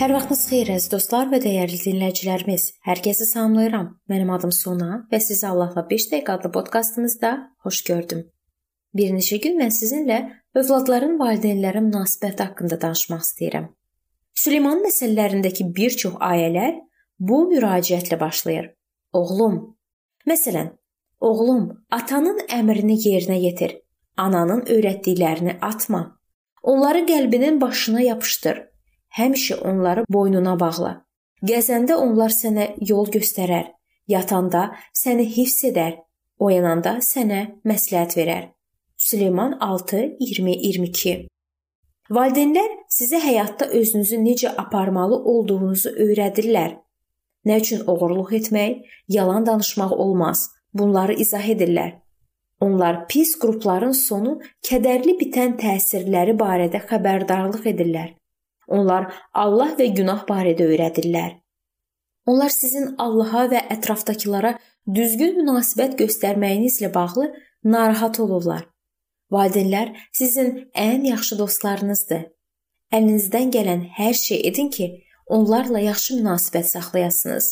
Hər vaxtınız xeyir əziz dostlar və dəyərli dinləyicilərimiz. Hər kəsi salamlayıram. Mənim adım Sona və sizi Allahla 5 dəqiqə adlı podkastımızda xoş gördüm. Bir neçə gün mən sizinlə övladların valideynlərə münasibəti haqqında danışmaq istəyirəm. Süleymanın məsələlərindəki bir çox ayələr bu müraciətlə başlayır. Oğlum, məsələn, oğlum, atanın əmrini yerinə yetir. Ananın öyrətdiklərini atma. Onları qəlbinin başına yapışdır Həmişə onları boynuna bağla. Gəzəndə onlar sənə yol göstərər, yatanda səni hifz edər, oyananda sənə məsləhət verər. Süleyman 6:20-22 Valideynlər sizə həyatda özünüzü necə aparmalı olduğunuzu öyrədirlər. Nə üçün oğurluq etmək, yalan danışmaq olmaz. Bunları izah edirlər. Onlar pis qrupların sonu kədərli bitən təsirləri barədə xəbərdarlıq edirlər. Onlar Allah və günah barədə öyrədirlər. Onlar sizin Allaha və ətrafdakılara düzgün münasibət göstərməyinizlə bağlı narahat olurlar. Valideynlər sizin ən yaxşı dostlarınızdır. Əlinizdən gələn hər şey edin ki, onlarla yaxşı münasibət saxlayasınız.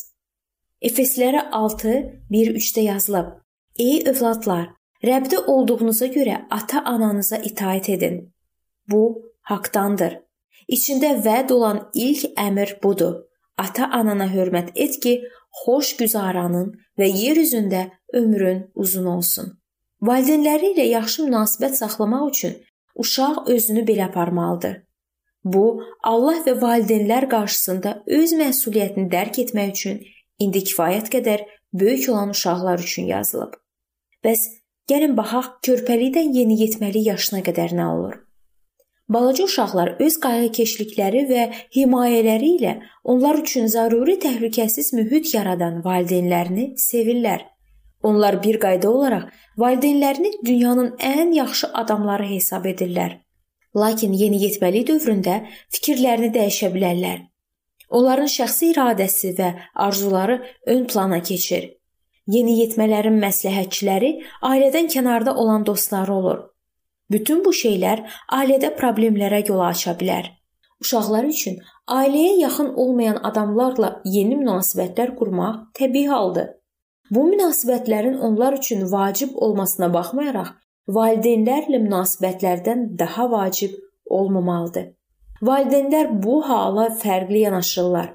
Efeslərə 6:1-3-də yazılıb: Ey övladlar, Rəbdə olduğunuza görə ata-ananıza itaat edin. Bu haqqdandır. İçində vəd olan ilk əmr budur. Ata-anana hörmət et ki, xoş güzaranın və yer üzündə ömrün uzun olsun. Valideynləri ilə yaxşı münasibət saxlamaq üçün uşaq özünü belə aparmalıdır. Bu, Allah və valideynlər qarşısında öz məsuliyyətini dərk etmək üçün indi kifayət qədər böyük olan uşaqlar üçün yazılıb. Bəs gəlin baxaq körpəlikdən yeniyetməlik yaşına qədər nə olur? Balaca uşaqlar öz qayğıkeşlikləri və himayələri ilə onlar üçün zəruri təhlükəsiz mühit yaradan valideynlərini sevirlər. Onlar bir qayda olaraq valideynlərini dünyanın ən yaxşı adamları hesab edirlər. Lakin yeniyetməlik dövründə fikirlərini dəyişə bilərlər. Onların şəxsi iradəsi və arzuları ön plana keçir. Yeniyetmələrin məsləhətçiləri ailədən kənarda olan dostları olur. Bütün bu şeylər ailədə problemlərə yol aça bilər. Uşaqlar üçün ailəyə yaxın olmayan adamlarla yeni münasibətlər qurmaq təbii haldır. Bu münasibətlərin onlar üçün vacib olmasına baxmayaraq, valideynlərlə münasibətlərdən daha vacib olmamalıdır. Valideynlər bu hala fərqli yanaşırlar.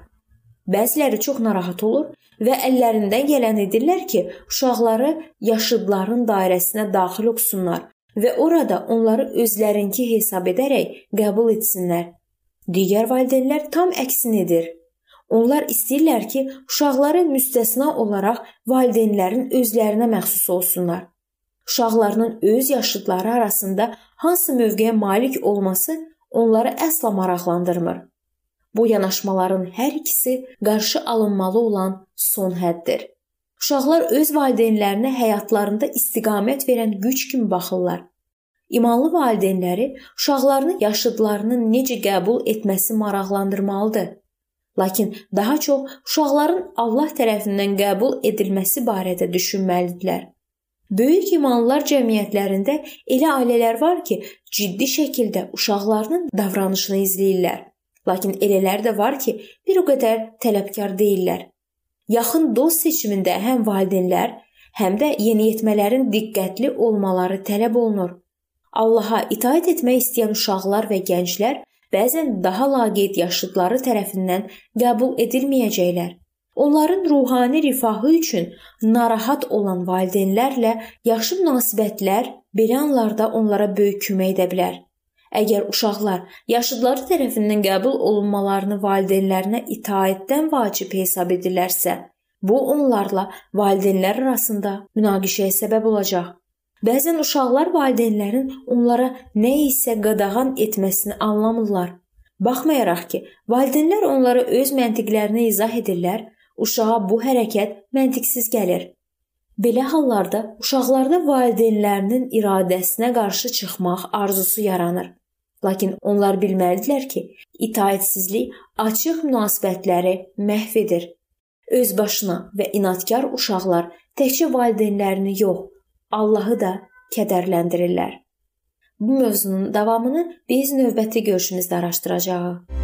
Bəziləri çox narahat olur və əllərindən gələn edirlər ki, uşaqları yaşıdların dairəsinə daxil olsunlar və orada onları özlərinki hesab edərək qəbul etsinlər. Digər valideynlər tam əksini edir. Onlar istəyirlər ki, uşaqları müstəsna olaraq valideynlərin özlərinə məxsus olsunlar. Uşaqlarının öz yaşıdları arasında hansı mövqeyə malik olması onları əsla maraqlandırmır. Bu yanaşmaların hər ikisi qarşı alınmalı olan son həddir. Uşaqlar öz valideynlərinə həyatlarında istiqamət verən güc kimi baxırlar. İmanlı valideynləri uşaqlarını yaşıdlarının necə qəbul etməsi maraqlandırmalıdır. Lakin daha çox uşaqların Allah tərəfindən qəbul edilməsi barədə düşünməlidirlər. Böyük imanlılar cəmiyyətlərində elə ailələr var ki, ciddi şəkildə uşaqlarının davranışını izləyirlər. Lakin elələr də var ki, bir o qədər tələbkar deyillər. Yaxın dost seçimində həm valideynlər, həm də yeniyetmələrin diqqətli olmaları tələb olunur. Allaha itaat etmək istəyən uşaqlar və gənclər bəzən daha laqeyd yaşıdları tərəfindən qəbul edilməyəcəklər. Onların ruhani rifahı üçün narahat olan valideynlərlə yaxşı münasibətlər belə anlarda onlara böyük kömək edə bilər. Əgər uşaqlar yaşıdları tərəfindən qəbul olunmalarını valideynlərinə itaətdən vacib hesab edirlərsə, bu onlarla valideynlər arasında münaqişəyə səbəb olacaq. Bəzən uşaqlar valideynlərin onlara nə isə qadağan etməsini anlamırlar. Baxmayaraq ki, valideynlər onlara öz məntiqlərini izah edirlər, uşağa bu hərəkət məntiqsiz gəlir. Belə hallarda uşaqlarda valideynlərinin iradəsinə qarşı çıxmaq arzusu yaranır. Lakin onlar bilməlidirlər ki, itaətsizlik açıq münasibətləri məhv edir. Öz başına və inadkar uşaqlar təkcə valideynlərini yox, Allahı da kədərləndirirlər. Bu mövzunun davamını biz növbəti görüşümüzdə araşdıracağıq.